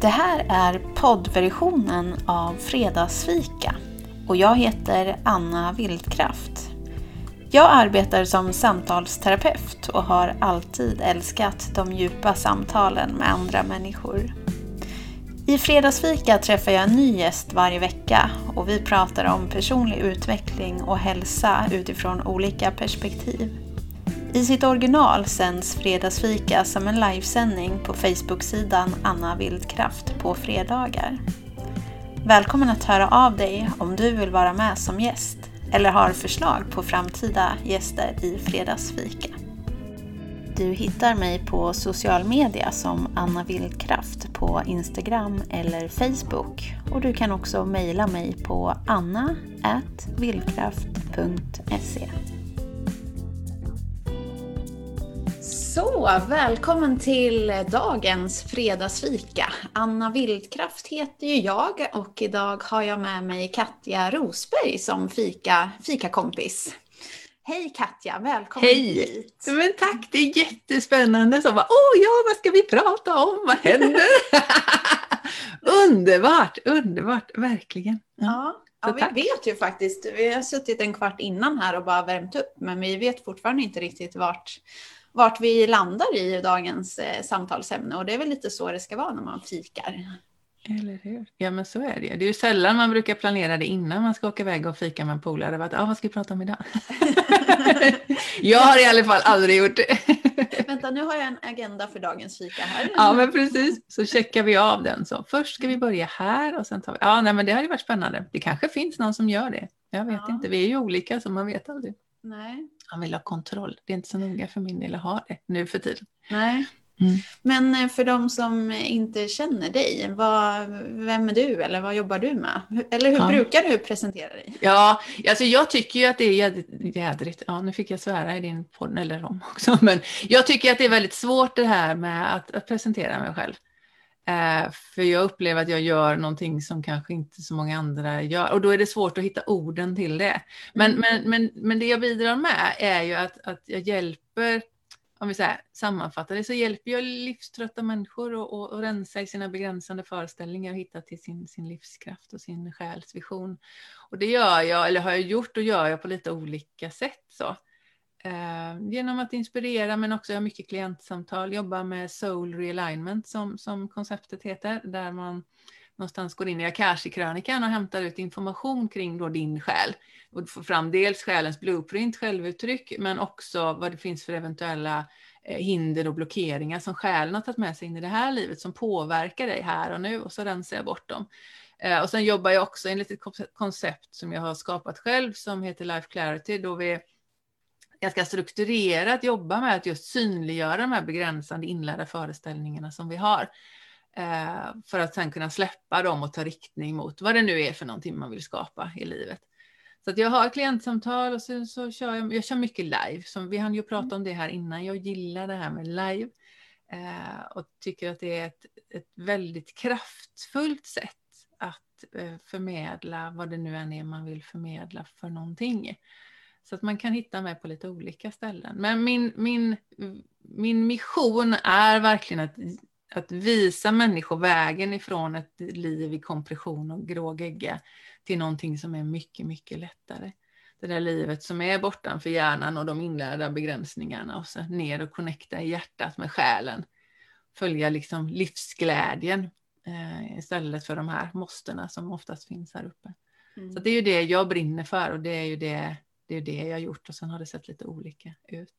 Det här är poddversionen av Fredagsfika och jag heter Anna Wildkraft. Jag arbetar som samtalsterapeut och har alltid älskat de djupa samtalen med andra människor. I Fredagsfika träffar jag en ny gäst varje vecka och vi pratar om personlig utveckling och hälsa utifrån olika perspektiv. I sitt original sänds Fredagsfika som en livesändning på Facebook-sidan Anna Vildkraft på fredagar. Välkommen att höra av dig om du vill vara med som gäst eller har förslag på framtida gäster i Fredagsfika. Du hittar mig på social media som Anna Vildkraft på Instagram eller Facebook och du kan också mejla mig på anna.vildkraft.se Så, välkommen till dagens fredagsfika. Anna Vildkraft heter ju jag och idag har jag med mig Katja Rosberg som fika, fikakompis. Hej Katja, välkommen Hej. hit. Men tack, det är jättespännande. Så bara, Åh ja, vad ska vi prata om? Vad händer? underbart, underbart, verkligen. Ja, ja vi vet ju faktiskt, vi har suttit en kvart innan här och bara värmt upp, men vi vet fortfarande inte riktigt vart, vart vi landar i dagens eh, samtalsämne och det är väl lite så det ska vara när man fikar. Eller hur? Ja, men så är det. Det är ju sällan man brukar planera det innan man ska åka iväg och fika med en polare. Att, ah, vad ska vi prata om idag? jag har i alla fall aldrig gjort det. Vänta, nu har jag en agenda för dagens fika här. ja, men precis. Så checkar vi av den. Så först ska vi börja här och sen tar vi... Ja, nej, men det hade varit spännande. Det kanske finns någon som gör det. Jag vet Ja. inte. Vi är ju olika så man vet aldrig. Nej. Han vill ha kontroll. Det är inte så noga för min del att ha det nu för tiden. Nej. Mm. Men eh, för de som inte känner dig, vad, vem är du eller vad jobbar du med? Eller hur Ja. brukar du presentera dig? Ja, alltså jag tycker ju att det är jädrigt, ja nu fick jag svära i din podd, eller om också, men jag tycker att det är väldigt svårt det här med att, att presentera mig själv. Eh, för jag upplever att jag gör någonting som kanske inte så många andra gör, och då är det svårt att hitta orden till det. Men, Mm. men, men, men det jag bidrar med är ju att, att jag hjälper, om vi säger, sammanfattar det, så hjälper jag livströtta människor att och, och rensa i sina begränsande föreställningar och hitta till sin, sin livskraft och sin själsvision. Och det gör jag, eller har jag gjort och gör jag på lite olika sätt. Så. Eh, genom att inspirera men också jag har mycket klientsamtal, jobbar med soul realignment som, som konceptet heter, där man någonstans går in i Akashi-krönikan och hämtar ut information kring då din själ. Och får fram dels själens blueprint, självuttryck, men också vad det finns för eventuella eh, hinder och blockeringar som själen har tagit med sig in i det här livet som påverkar dig här och nu och så rensar jag bort dem. Eh, och sen jobbar jag också enligt ett koncept som jag har skapat själv som heter Life Clarity då vi ganska strukturerat jobbar med att just synliggöra de här begränsande inlärda föreställningarna som vi har. Eh, för att sen kunna släppa dem och ta riktning mot vad det nu är för någonting man vill skapa i livet. Så jag har klientsamtal och sen så kör jag, jag kör mycket live. Som vi hann ju prata om det här innan. Jag gillar det här med live. Eh, och tycker att det är ett, ett väldigt kraftfullt sätt att eh, förmedla vad det nu än är man vill förmedla för någonting. Så att man kan hitta mig på lite olika ställen. Men min, min, min mission är verkligen att, att visa människor vägen ifrån ett liv i kompression och grå gegga till någonting som är mycket, mycket lättare. Det där livet som är bortanför hjärnan och de inlärda begränsningarna och så ner och connecta i hjärtat med själen. Följa liksom livsglädjen eh, istället för de här måstena som oftast finns här uppe. Mm. Så det är ju det jag brinner för och det är ju det, det, är det jag har gjort och sen har det sett lite olika ut.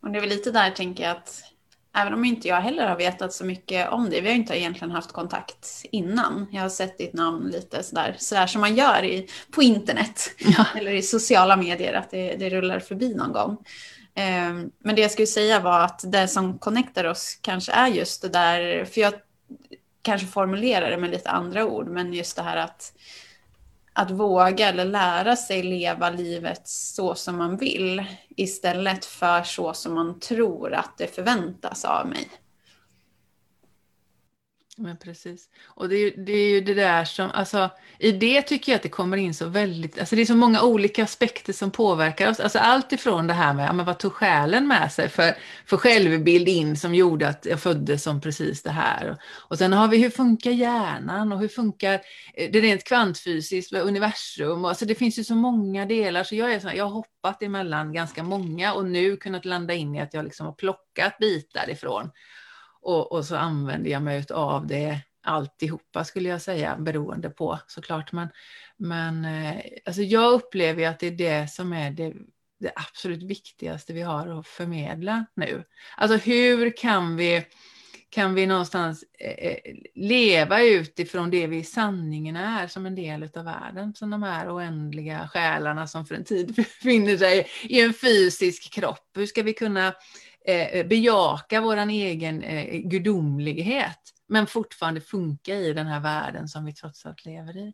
Och det är väl lite där tänker jag att även om inte jag heller har vetat så mycket om det, vi har inte egentligen haft kontakt innan. Jag har sett ditt namn lite sådär, sådär som man gör i, på internet Ja. eller i sociala medier, att det, det rullar förbi någon gång. Ehm, Men det jag skulle säga var att det som connectar oss kanske är just det där, för jag kanske formulerar det med lite andra ord, men just det här att, att våga eller lära sig leva livet så som man vill istället för så som man tror att det förväntas av mig. Men precis. Och det är, ju, det är ju det där som, alltså i det tycker jag att det kommer in så väldigt, alltså det är så många olika aspekter som påverkar oss. Alltså allt ifrån det här med, ja, men vad tog själen med sig för, för självbild in som gjorde att jag föddes som precis det här. Och, och sen har vi hur funkar hjärnan och hur funkar eh, det rent kvantfysiskt, universum. Alltså det finns ju så många delar så jag, är så, jag har hoppat emellan ganska många och nu kunnat landa in i att jag liksom har plockat bitar ifrån. Och, och så använder jag mig av det alltihopa skulle jag säga, beroende på såklart. Men, men eh, alltså jag upplever att det är det som är det, det absolut viktigaste vi har att förmedla nu. Alltså hur kan vi, kan vi någonstans eh, eh, leva utifrån det vi i sanningen är som en del av världen, som de här oändliga själarna som för en tid befinner sig i en fysisk kropp. Hur ska vi kunna Eh, eh, bejaka vår egen eh, gudomlighet, men fortfarande funka i den här världen som vi trots allt lever i.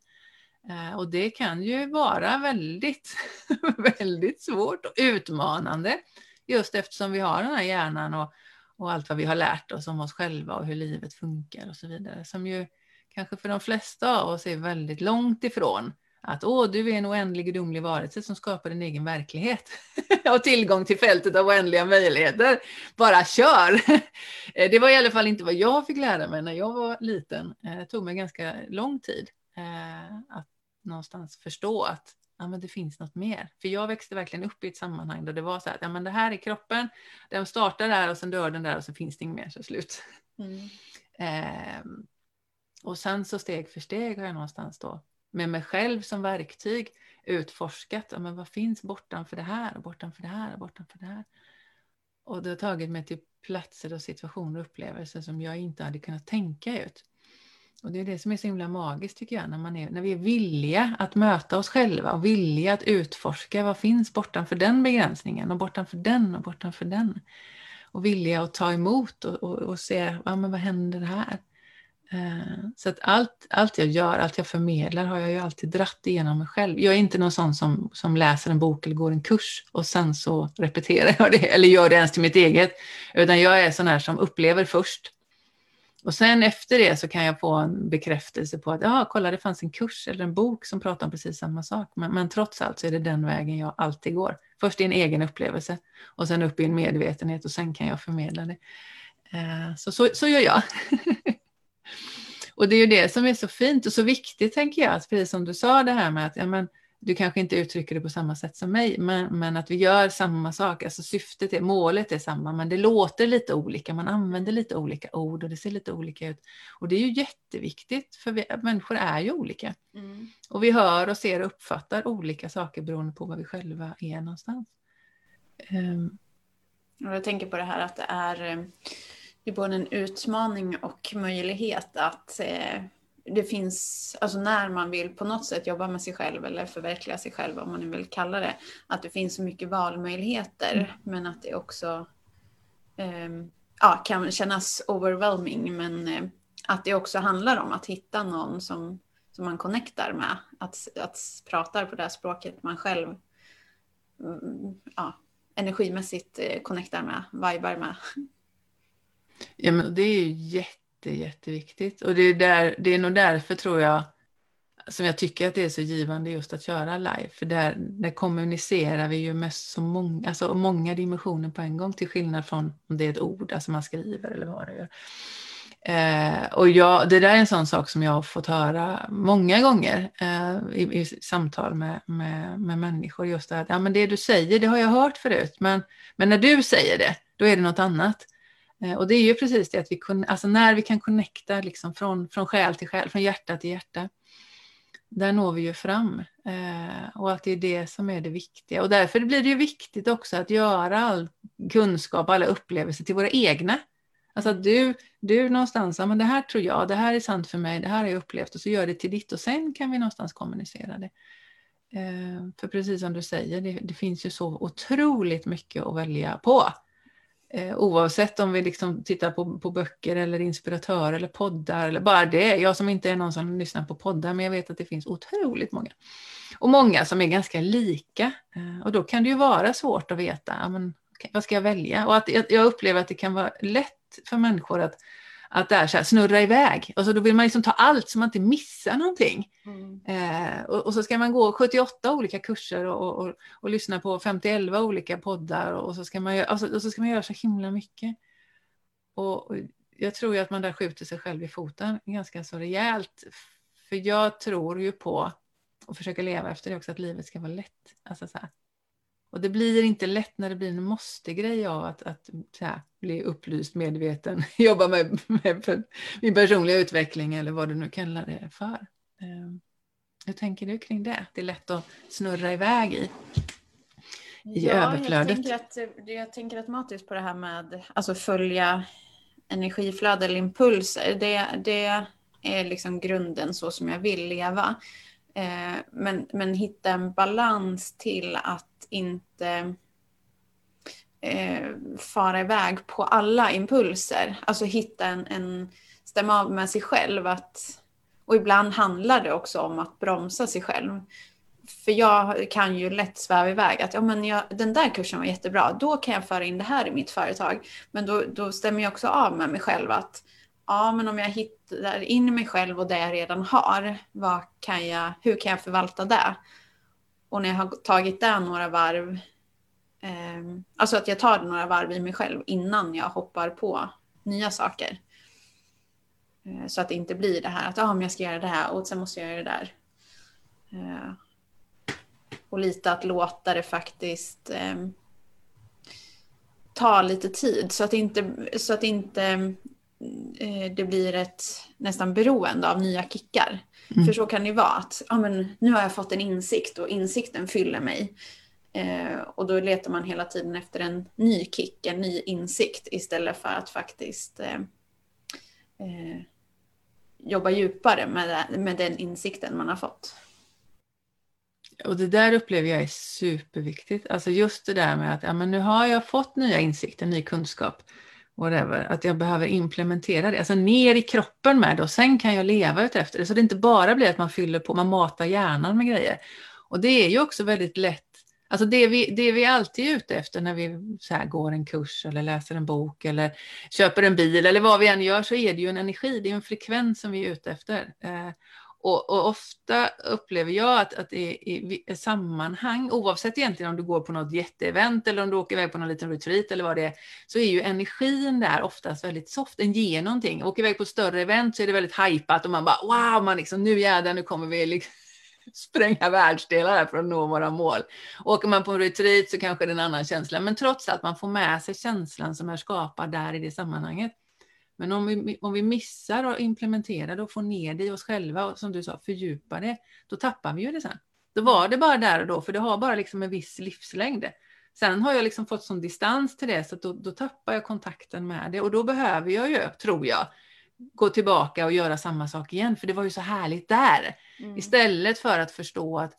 Eh, och det kan ju vara väldigt, väldigt svårt och utmanande, just eftersom vi har den här hjärnan och, och allt vad vi har lärt oss om oss själva och hur livet funkar och så vidare, som ju kanske för de flesta av oss är väldigt långt ifrån att åh, du är en oändlig gudomlig varelse som skapar din egen verklighet och tillgång till fältet av oändliga möjligheter. Bara kör! det var i alla fall inte vad jag fick lära mig när jag var liten. Eh, det tog mig ganska lång tid eh, att någonstans förstå att ja, men det finns något mer. För jag växte verkligen upp i ett sammanhang där det var så att ja, men det här är kroppen, den startar där och sen dör den där och så finns det inget mer, så slut. Mm. Eh, och sen så steg för steg har jag någonstans då med mig själv som verktyg utforskat, ja, men vad finns bortanför det här och bortanför det här och bortanför det här. Och det har tagit mig till platser och situationer och upplevelser som jag inte hade kunnat tänka ut. Och det är det som är så himla magiskt tycker jag, när, man är, när vi är villiga att möta oss själva och villiga att utforska vad finns bortanför den begränsningen och bortanför den och bortanför den. Och villiga att ta emot och, och, och se, ja, men vad händer här? Eh, så att allt, allt jag gör, allt jag förmedlar har jag ju alltid dratt igenom mig själv. Jag är inte någon sån som, som läser en bok eller går en kurs och sen så repeterar jag det eller gör det ens till mitt eget. Utan jag är sån här som upplever först. Och sen efter det så kan jag få en bekräftelse på att ja, kolla det fanns en kurs eller en bok som pratar om precis samma sak. Men, men trots allt så är det den vägen jag alltid går. Först i en egen upplevelse och sen upp i en medvetenhet och sen kan jag förmedla det. Eh, så, så, så gör jag. Och det är ju det som är så fint och så viktigt, tänker jag, att precis som du sa det här med att ja, men, du kanske inte uttrycker det på samma sätt som mig, men, men att vi gör samma sak, alltså syftet är, målet är samma, men det låter lite olika, man använder lite olika ord och det ser lite olika ut. Och det är ju jätteviktigt, för vi, människor är ju olika. Mm. Och vi hör och ser och uppfattar olika saker beroende på var vi själva är någonstans. Um. Jag tänker på det här att det är det är både en utmaning och möjlighet att eh, det finns, alltså när man vill på något sätt jobba med sig själv eller förverkliga sig själv, om man nu vill kalla det, att det finns så mycket valmöjligheter, mm. men att det också eh, ja, kan kännas overwhelming, men eh, att det också handlar om att hitta någon som, som man connectar med, att, att prata på det här språket man själv mm, ja, energimässigt eh, connectar med, vibar med. Ja, men det är ju jätte, jätteviktigt. Och det är, där, det är nog därför tror jag som jag tycker att det är så givande just att köra live. För där, där kommunicerar vi ju med så många, alltså många dimensioner på en gång till skillnad från om det är ett ord, alltså man skriver eller vad det gör. Eh, och jag, det där är en sån sak som jag har fått höra många gånger eh, i, i, samtal med, med, med människor. Just det här, ja, men det du säger, det har jag hört förut, men, men när du säger det, då är det något annat. Eh, och det är ju precis det att vi kun, alltså när vi kan connecta liksom från, från själ till själ, från hjärta till hjärta, där når vi ju fram. Eh, och att det är det som är det viktiga. Och därför blir det ju viktigt också att göra all kunskap, alla upplevelser till våra egna. Alltså att du, du någonstans, ja men det här tror jag, det här är sant för mig, det här har jag upplevt och så gör det till ditt och sen kan vi någonstans kommunicera det. Eh, för precis som du säger, det, det finns ju så otroligt mycket att välja på. Eh, oavsett om vi liksom tittar på, på böcker eller inspiratörer eller poddar eller bara det. Jag som inte är någon som lyssnar på poddar, men jag vet att det finns otroligt många. Och många som är ganska lika. Eh, och då kan det ju vara svårt att veta, men, okay, vad ska jag välja? Och att jag upplever att det kan vara lätt för människor att, att det är så här, snurra iväg. Och så då vill man liksom ta allt så man inte missar någonting. Mm. Eh, och, och, så ska man gå 78 olika kurser och, och, och lyssna på 51 olika poddar och så, ska man, alltså, och så ska man göra så himla mycket. Och, och jag tror ju att man där skjuter sig själv i foten ganska så rejält. För jag tror ju på, och försöker leva efter det också, att livet ska vara lätt. Alltså så här, och det blir inte lätt när det blir en måste-grej av att, att här, bli upplyst, medveten, jobba med, med, min personliga utveckling eller vad du nu kallar det för. Um, hur tänker du kring det? Det är lätt att snurra iväg i, i ja, överflödet. Jag tänker, att, jag tänker automatiskt på det här med alltså följa energiflöde eller impulser. Det, det är liksom grunden så som jag vill leva. Eh, men, men hitta en balans till att inte eh, fara iväg på alla impulser. Alltså hitta en, en stämma av med sig själv. Att, och ibland handlar det också om att bromsa sig själv. För jag kan ju lätt sväva iväg att ja, men jag, den där kursen var jättebra, då kan jag föra in det här i mitt företag. Men då, då stämmer jag också av med mig själv att ja, men om jag hittar in mig själv och det jag redan har, vad kan jag, hur kan jag förvalta det? Och när jag har tagit det några varv, eh, alltså att jag tar några varv i mig själv innan jag hoppar på nya saker. Eh, så att det inte blir det här att ah, men jag ska göra det här och sen måste jag göra det där. Eh, och lite att låta det faktiskt eh, ta lite tid så att inte, så att inte det blir ett nästan beroende av nya kickar. Mm. För så kan det vara att ja, men, nu har jag fått en insikt och insikten fyller mig. Eh, och då letar man hela tiden efter en ny kick, en ny insikt istället för att faktiskt eh, eh, jobba djupare med, med den insikten man har fått. Och det där upplever jag är superviktigt. Alltså just det där med att ja, men nu har jag fått nya insikter, ny kunskap whatever, att jag behöver implementera det, alltså ner i kroppen med det och sen kan jag leva efter det. Så det inte bara blir att man fyller på, man matar hjärnan med grejer. Och det är ju också väldigt lätt, alltså det vi, det vi alltid är ute efter när vi så går en kurs eller läser en bok eller köper en bil eller vad vi än gör så är det ju en energi, det är en frekvens som vi är ute efter. Eh, och, och, ofta upplever jag att, att i, i, i, sammanhang, oavsett egentligen om du går på något jätteevent eller om du åker iväg på någon liten retreat eller vad det är, så är ju energin där oftast väldigt soft. Den ger någonting. Åker iväg på ett större event så är det väldigt hajpat och man bara wow, man liksom, nu jädrar, nu kommer vi liksom spränga världsdelar här för att nå våra mål. Åker man på en retreat så kanske det är en annan känsla, men trots att man får med sig känslan som är skapad där i det sammanhanget. Men om vi, om vi missar att implementera det och få ner det i oss själva och som du sa, fördjupa det, då tappar vi ju det sen. Då var det bara där och då, för det har bara liksom en viss livslängd. Sen har jag liksom fått sån distans till det, så då, då tappar jag kontakten med det. Och då behöver jag ju, tror jag, gå tillbaka och göra samma sak igen, för det var ju så härligt där. Mm. Istället för att förstå att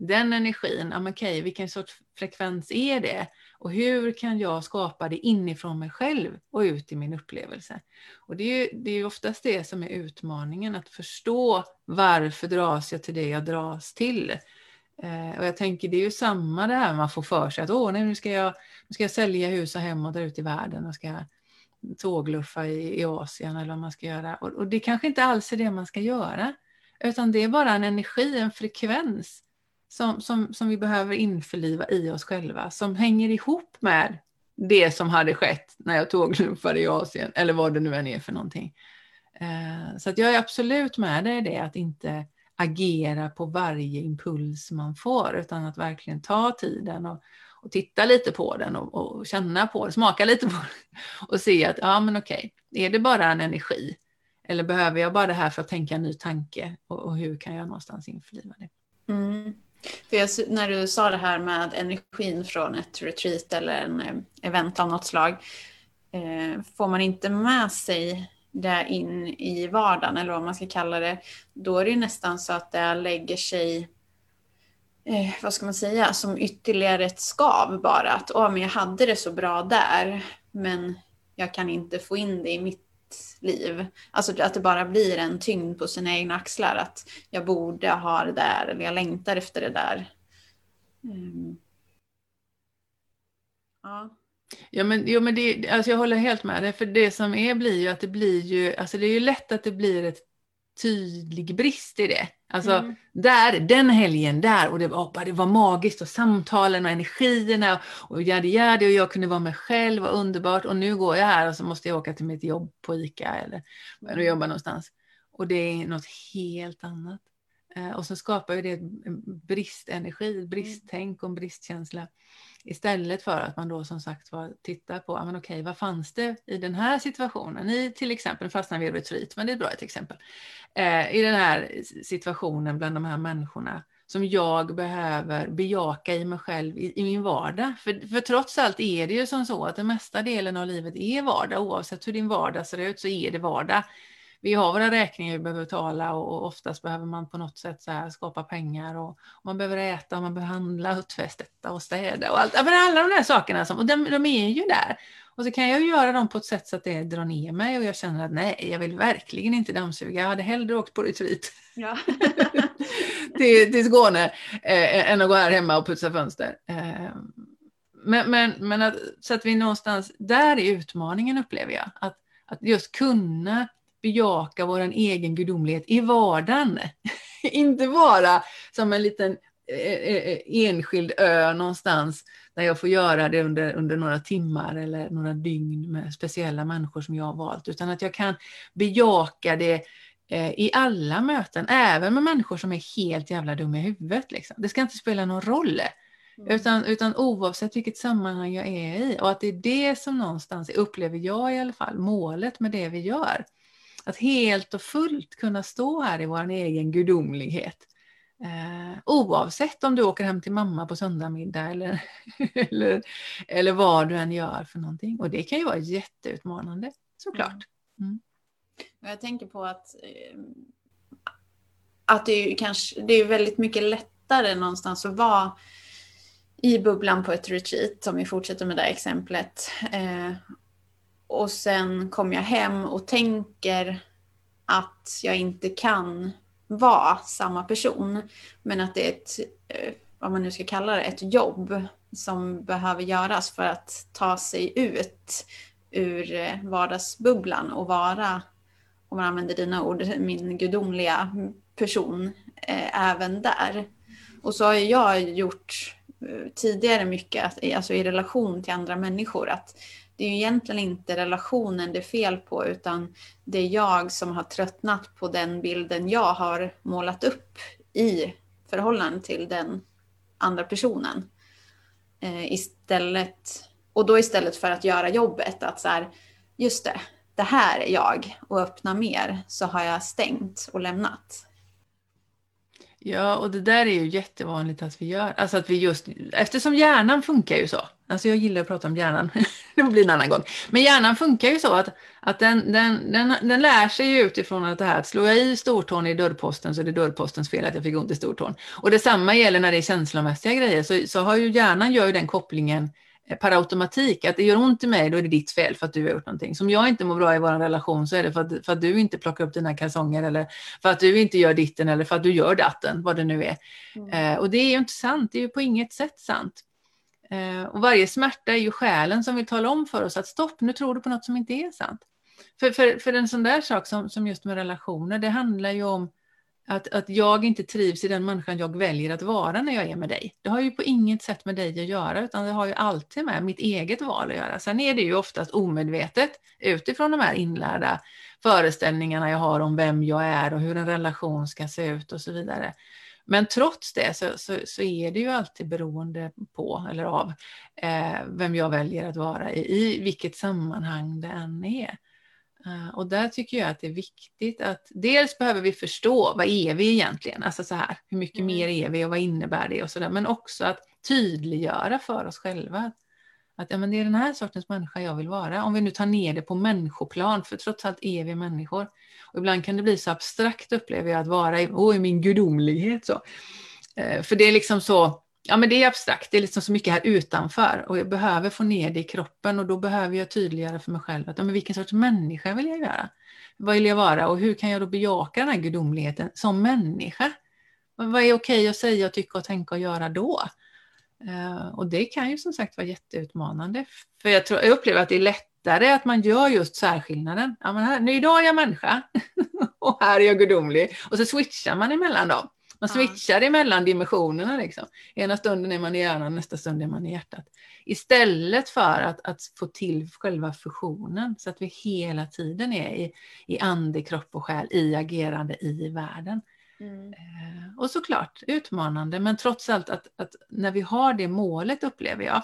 den energin, ja, okay, vilken sorts frekvens är det? Och hur kan jag skapa det inifrån mig själv och ut i min upplevelse? Och det är ju det är oftast det som är utmaningen, att förstå varför dras jag till det jag dras till. Eh, och jag tänker det är ju samma det här man får för sig att Åh, nej, nu, ska jag, nu ska jag sälja hus och hem och där ute i världen och ska tågluffa i, i Asien eller vad man ska göra. Och, och det kanske inte alls är det man ska göra, utan det är bara en energi, en frekvens som, som, som vi behöver införliva i oss själva, som hänger ihop med det som hade skett när jag tågluffade i Asien, eller vad det nu än är för någonting. Eh, så att jag är absolut med dig i det, att inte agera på varje impuls man får, utan att verkligen ta tiden och, och titta lite på den och, och, känna på den, smaka lite på den och se att, ja men okej, är det bara en energi? Eller behöver jag bara det här för att tänka en ny tanke? Och, och hur kan jag någonstans införliva det? Mm. För jag, när du sa det här med energin från ett retreat eller en eh, event av något slag. Eh, får man inte med sig det in i vardagen eller vad man ska kalla det. Då är det nästan så att det lägger sig, eh, vad ska man säga, som ytterligare ett skav bara. Att åh, men jag hade det så bra där men jag kan inte få in det i mitt liv. Alltså att det bara blir en tyngd på sina egna axlar. Att jag borde ha det där eller jag längtar efter det där. Mm. Ja. Ja, men, jo, men det, alltså jag håller helt med dig, för det som är blir ju att det blir ju, alltså det är ju lätt att det blir ett tydlig brist i det. Alltså mm. där, den helgen där, och det var, det var magiskt och samtalen och energierna och jadi och jag kunde vara mig själv och underbart och nu går jag här och så måste jag åka till mitt jobb på ICA eller jag jobbar någonstans. Och det är något helt annat. Eh, och så skapar ju det bristenergi, bristtänk och en bristkänsla. Istället för att man då som sagt var tittar på, men okej, vad fanns det i den här situationen? I till exempel, fastnar vi i retreat, men det är ett bra ett exempel. Eh, I den här situationen bland de här människorna som jag behöver bejaka i mig själv i, i, min vardag. För, för trots allt är det ju som så att den mesta delen av livet är vardag. Oavsett hur din vardag ser ut så är det vardag vi har våra räkningar vi behöver betala och oftast behöver man på något sätt så skapa pengar och, man behöver äta, och man behöver handla, hutfästetta och städa och allt. Men alla de där sakerna, som, och de, de är ju där. Och så kan jag göra dem på ett sätt så att det drar ner mig och jag känner att nej, jag vill verkligen inte dammsuga. Jag hade hellre åkt på retreat ja. till, till Skåne eh, än att gå här hemma och putsa fönster. Eh, men, men, men att, så att vi någonstans, där är utmaningen upplever jag. Att, att just kunna bejaka vår egen gudomlighet i vardagen. Inte bara som en liten enskild ö någonstans där jag får göra det under, under några timmar eller några dygn med speciella människor som jag har valt, utan att jag kan bejaka det eh, i alla möten, även med människor som är helt jävla dumma i huvudet. Liksom. Det ska inte spela någon roll. Mm. Utan, utan oavsett vilket sammanhang jag är i. Och att det är det som någonstans, upplever jag i alla fall, målet med det vi gör. Att helt och fullt kunna stå här i vår egen gudomlighet. Eh, oavsett om du åker hem till mamma på söndagmiddag eller, eller, eller vad du än gör för någonting. Och det kan ju vara jätteutmanande såklart. Mm. Jag tänker på att, eh, att det, är kanske, det är väldigt mycket lättare någonstans att vara i bubblan på ett retreat, om vi fortsätter med det exemplet, eh, och sen kommer jag hem och tänker att jag inte kan vara samma person. Men att det är ett, eh, vad man nu ska kalla det, ett jobb som behöver göras för att ta sig ut ur eh, vardagsbubblan och vara, om man använder dina ord, min gudomliga person eh, även där. Och så har jag gjort eh, tidigare mycket, alltså i relation till andra människor, att det är ju egentligen inte relationen det är fel på utan det är jag som har tröttnat på den bilden jag har målat upp i förhållande till den andra personen. Eh, istället, och då istället för att göra jobbet att så här, just det, det här är jag och öppna mer så har jag stängt och lämnat. Ja, och det där är ju jättevanligt att vi gör. Alltså att vi just, eftersom hjärnan funkar ju så. Alltså jag gillar att prata om hjärnan, det blir en annan gång. Men hjärnan funkar ju så att, att den, den, den, den lär sig ju utifrån att det här att slår jag i stortån i dörrposten så är det dörrpostens fel att jag fick ont i stortån. Och detsamma gäller när det är känslomässiga grejer, så, så har ju hjärnan gör ju den kopplingen per automatik att det gör ont i mig, då är det ditt fel för att du har gjort någonting. Som jag inte mår bra i vår relation så är det för att, för att du inte plockar upp dina kalsonger eller för att du inte gör ditten eller för att du gör datten, vad det nu är. Mm. Eh, och det är ju inte sant, det är ju på inget sätt sant. Eh, och varje smärta är ju själen som vill tala om för oss att stopp, nu tror du på något som inte är sant. För, för, för en sån där sak som, som just med relationer, det handlar ju om att, att jag inte trivs i den människan jag väljer att vara när jag är med dig. Det har ju på inget sätt med dig att göra, utan det har ju alltid med mitt eget val att göra. Sen är det ju oftast omedvetet utifrån de här inlärda föreställningarna jag har om vem jag är och hur en relation ska se ut och så vidare. Men trots det så, så, så är det ju alltid beroende på eller av eh, vem jag väljer att vara i, i vilket sammanhang det än är. Eh, och där tycker jag att det är viktigt att dels behöver vi förstå vad är vi egentligen, alltså så här, hur mycket mm. mer är vi och vad innebär det och så där, men också att tydliggöra för oss själva att ja, men det är den här sortens människa jag vill vara. Om vi nu tar ner det på människoplan, för trots allt är vi människor. Och ibland kan det bli så abstrakt upplever jag att vara i, oh, i min gudomlighet. Så. Eh, för det är liksom så, ja men det är abstrakt, det är liksom så mycket här utanför och jag behöver få ner det i kroppen och då behöver jag tydliggöra för mig själv att ja, men vilken sorts människa vill jag göra? Vad vill jag vara och hur kan jag då bejaka den här gudomligheten som människa? Vad är okej att säga, tycka och tänka och göra då? Eh, och det kan ju som sagt vara jätteutmanande. För jag, tror, jag upplever att det är lättare att man gör just särskillnaden. Ja, men här, nu idag är jag människa och här är jag gudomlig. Och så switchar man emellan dem. Man switchar emellan dimensionerna. Liksom. Ena stunden är man i hjärnan, nästa stund är man i hjärtat. Istället för att, att få till själva fusionen så att vi hela tiden är i, i ande, kropp och själ, i agerande i världen. Mm. Eh, och såklart utmanande, men trots allt att, att, när vi har det målet upplever jag,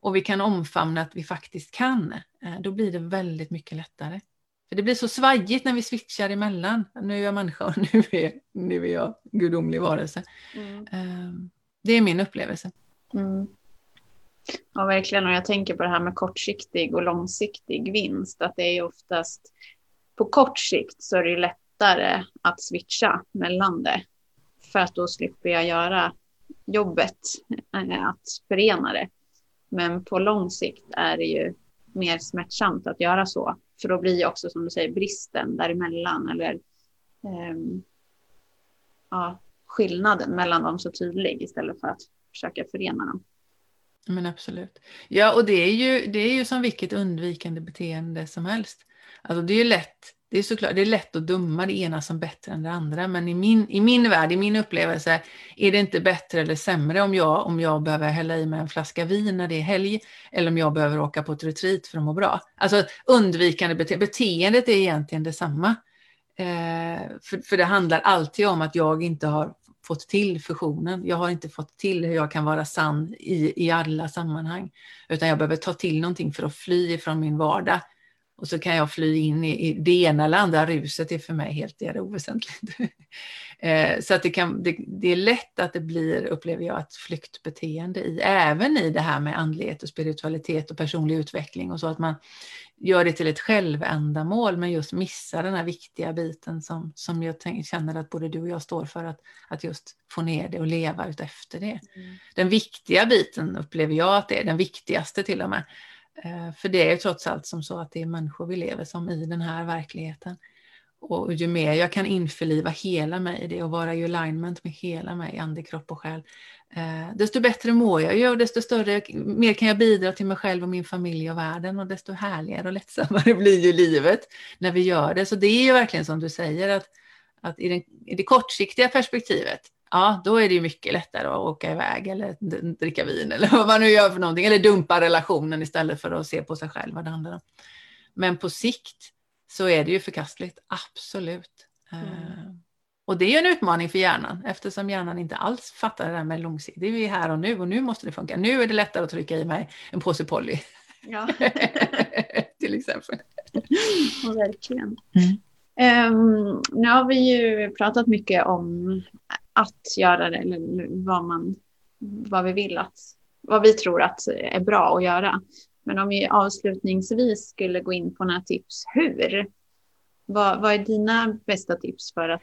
och vi kan omfamna att vi faktiskt kan, eh, då blir det väldigt mycket lättare. För det blir så svajigt när vi switchar emellan. Nu är jag människa och nu är, nu är jag gudomlig varelse. Mm. Ehm, det är min upplevelse. Mm. Ja, verkligen. Och jag tänker på det här med kortsiktig och långsiktig vinst. Att det är oftast på kort sikt så är det lättare att switcha mellan det. För att då slipper jag göra jobbet eh, att förena det. Men på lång sikt är det ju mer smärtsamt att göra så. För då blir ju också som du säger bristen däremellan eller eh, ja, skillnaden mellan dem så tydlig istället för att försöka förena dem. Men absolut. Ja, och det är ju, det är ju som vilket undvikande beteende som helst. Alltså det är ju lätt, det är såklart, det är lätt att döma det ena som bättre än det andra, men i min, i min värld, i min upplevelse, är det inte bättre eller sämre om jag, om jag behöver hälla i mig en flaska vin när det är helg, eller om jag behöver åka på ett retreat för att må bra. Alltså undvikande beteende, beteendet är egentligen detsamma. Eh, för, för det handlar alltid om att jag inte har fått till fusionen. Jag har inte fått till hur jag kan vara sann i, i alla sammanhang. Utan jag behöver ta till någonting för att fly ifrån min vardag. Och så kan jag fly in i, i det ena eller andra ruset, det är för mig helt det är oväsentligt. eh, så att det, kan, det, det, är lätt att det blir, upplever jag, ett flyktbeteende i, även i det här med andlighet och spiritualitet och personlig utveckling och så att man gör det till ett självändamål men just missar den här viktiga biten som, som jag tänk, känner att både du och jag står för att, att just få ner det och leva utefter det. Mm. Den viktiga biten upplever jag att det är den viktigaste till och med. Eh, för det är ju trots allt som så att det är människor vi lever som i den här verkligheten. Och ju mer jag kan införliva hela mig i det och vara i alignment med hela mig, ande, kropp och själ, eh, desto bättre mår jag ju och desto större, mer kan jag bidra till mig själv och min familj och världen och desto härligare och lättsammare blir ju livet när vi gör det. Så det är ju verkligen som du säger att, att i, den, i det kortsiktiga perspektivet, ja då är det ju mycket lättare att åka iväg eller dricka vin eller vad man nu gör för någonting, eller dumpa relationen istället för att se på sig själv vad det handlar om. Men på sikt så är det ju förkastligt, absolut. Mm. Uh, och det är ju en utmaning för hjärnan eftersom hjärnan inte alls fattar det där med långsiktigt. Det är ju här och nu och nu måste det funka. Nu är det lättare att trycka i mig en påse Polly. Ja. Till exempel. Ja, verkligen. Mm. Um, nu har vi ju pratat mycket om att göra det eller vad, man, vad vi vill att, vad vi tror att är bra att göra. Men om vi avslutningsvis skulle gå in på några tips hur vad, vad, är dina bästa tips för att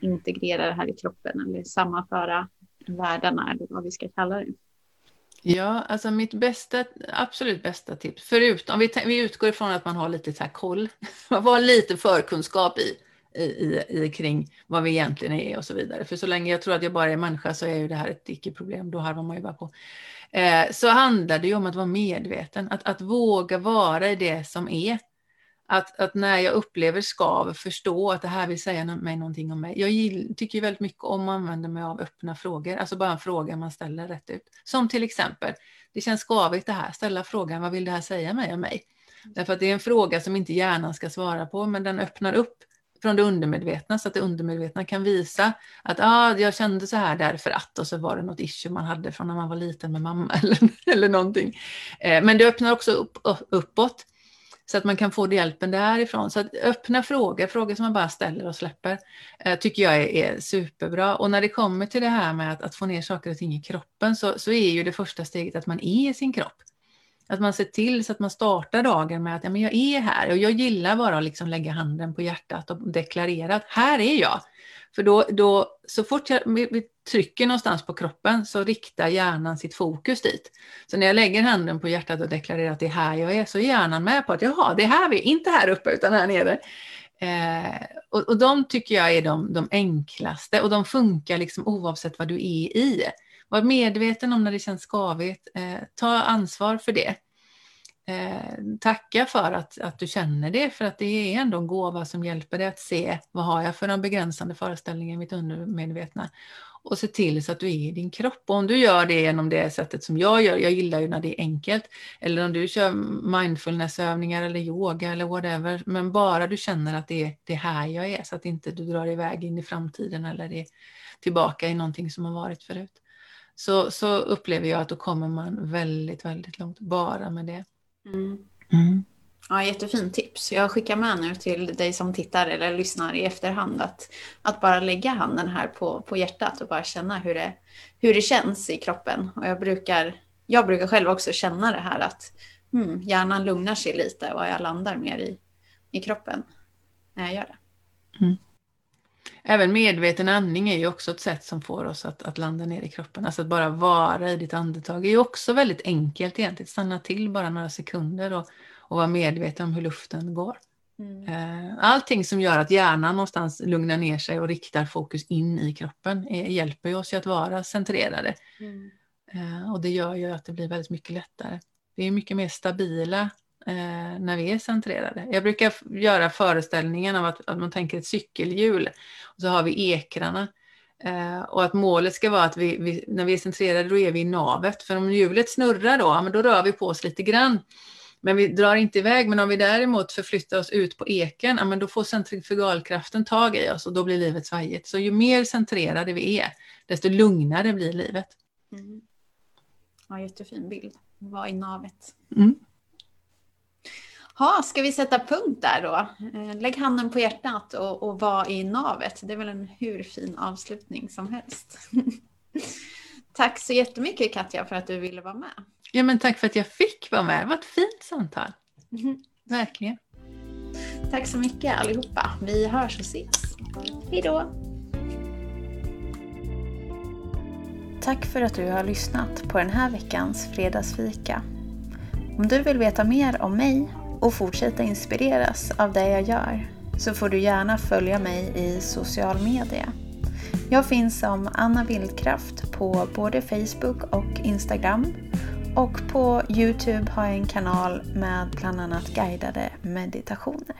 integrera det här i kroppen eller sammanföra världarna eller vad vi ska kalla det? Ja, alltså mitt bästa, absolut bästa tips, förutom, vi, vi utgår ifrån att man har lite så här koll, man har lite förkunskap i, i, i, kring vad vi egentligen är och så vidare. För så länge jag tror att jag bara är människa så är ju det här ett icke-problem, då harvar man ju bara på. Eh, så handlar det ju om att vara medveten, att, att våga vara i det som är att, att när jag upplever skav, förstå att det här vill säga mig någonting om mig. Jag tycker väldigt mycket om att använda mig av öppna frågor, alltså bara en fråga man ställer rätt ut. Som till exempel, det känns skavigt det här, ställa frågan, vad vill det här säga mig om mig? Därför att det är en fråga som inte hjärnan ska svara på, men den öppnar upp från det undermedvetna så att det undermedvetna kan visa att ah, jag kände så här därför att och så var det något issue man hade från när man var liten med mamma eller, eller någonting. Eh, men det öppnar också upp, uppåt så att man kan få hjälpen därifrån. Så att öppna frågor, frågor som man bara ställer och släpper, eh, tycker jag är, är, superbra. Och när det kommer till det här med att, att, få ner saker och ting i kroppen så, så är ju det första steget att man är i sin kropp. Att man ser till så att man startar dagen med att ja, men jag är här och jag gillar bara att liksom lägga handen på hjärtat och deklarera att här är jag. För då, då så fort jag, vi trycker någonstans på kroppen så riktar hjärnan sitt fokus dit. Så när jag lägger handen på hjärtat och deklarerar att det är här jag är så är hjärnan med på att jaha, det är här vi är, inte här uppe utan här nere. Eh, och, och de tycker jag är de, de enklaste och de funkar liksom oavsett vad du är i. Var medveten om när det känns skavigt. Eh, ta ansvar för det. Eh, tacka för att, att du känner det, för att det är ändå en gåva som hjälper dig att se vad har jag för de begränsande föreställningar i mitt undermedvetna och se till så att du är i din kropp. Och om du gör det genom det sättet som jag gör, jag gillar ju när det är enkelt, eller om du kör mindfulnessövningar eller yoga eller whatever, men bara du känner att det är, det här jag är, så att inte du drar iväg in i framtiden eller är tillbaka i någonting som har varit förut. Så, så upplever jag att då kommer man väldigt, väldigt långt bara med det. Mm. Mm. Ja, jättefint tips. Jag skickar med nu till dig som tittar eller lyssnar i efterhand att, att bara lägga handen här på, på hjärtat och bara känna hur det, hur det känns i kroppen. Och jag brukar, jag brukar själv också känna det här att hmm, hjärnan lugnar sig lite och jag landar mer i, i kroppen när jag gör det. Mm. Även medveten andning är ju också ett sätt som får oss att, att landa ner i kroppen. Alltså att bara vara i ditt andetag är ju också väldigt enkelt egentligen. Stanna till bara några sekunder och, och vara medveten om hur luften går. Mm. Eh, allting som gör att hjärnan någonstans lugnar ner sig och riktar fokus in i kroppen är, hjälper oss ju att vara centrerade. Mm. Eh, och det gör ju att det blir väldigt mycket lättare. Vi är mycket mer stabila eh, när vi är centrerade. Jag brukar göra föreställningen av att, att man tänker ett cykelhjul och så har vi ekrarna. Eh, och att målet ska vara att vi, vi, när vi är centrerade då är vi i navet. För om hjulet snurrar då, men då rör vi på oss lite grann. Men vi drar inte iväg. Men om vi däremot förflyttar oss ut på eken, ja, men då får centrifugalkraften tag i oss och då blir livet svajigt. Så ju mer centrerade vi är, desto lugnare blir livet. Mm. Ja, jättefin bild. Var i navet. Mm. Ha, ska vi sätta punkt där då? Eh, lägg handen på hjärtat och, och var i navet. Det är väl en hur fin avslutning som helst. tack så jättemycket Katja för att du ville vara med. Ja, men tack för att jag fick vara med. Det var ett fint samtal. Mm. Verkligen. Tack så mycket allihopa. Vi hörs och ses. Hej då! Tack för att du har lyssnat på den här veckans fredagsfika. Om du vill veta mer om mig och fortsätta inspireras av det jag gör så får du gärna följa mig i social media. Jag finns som Anna Vildkraft på både Facebook och Instagram och på Youtube har jag en kanal med bland annat guidade meditationer.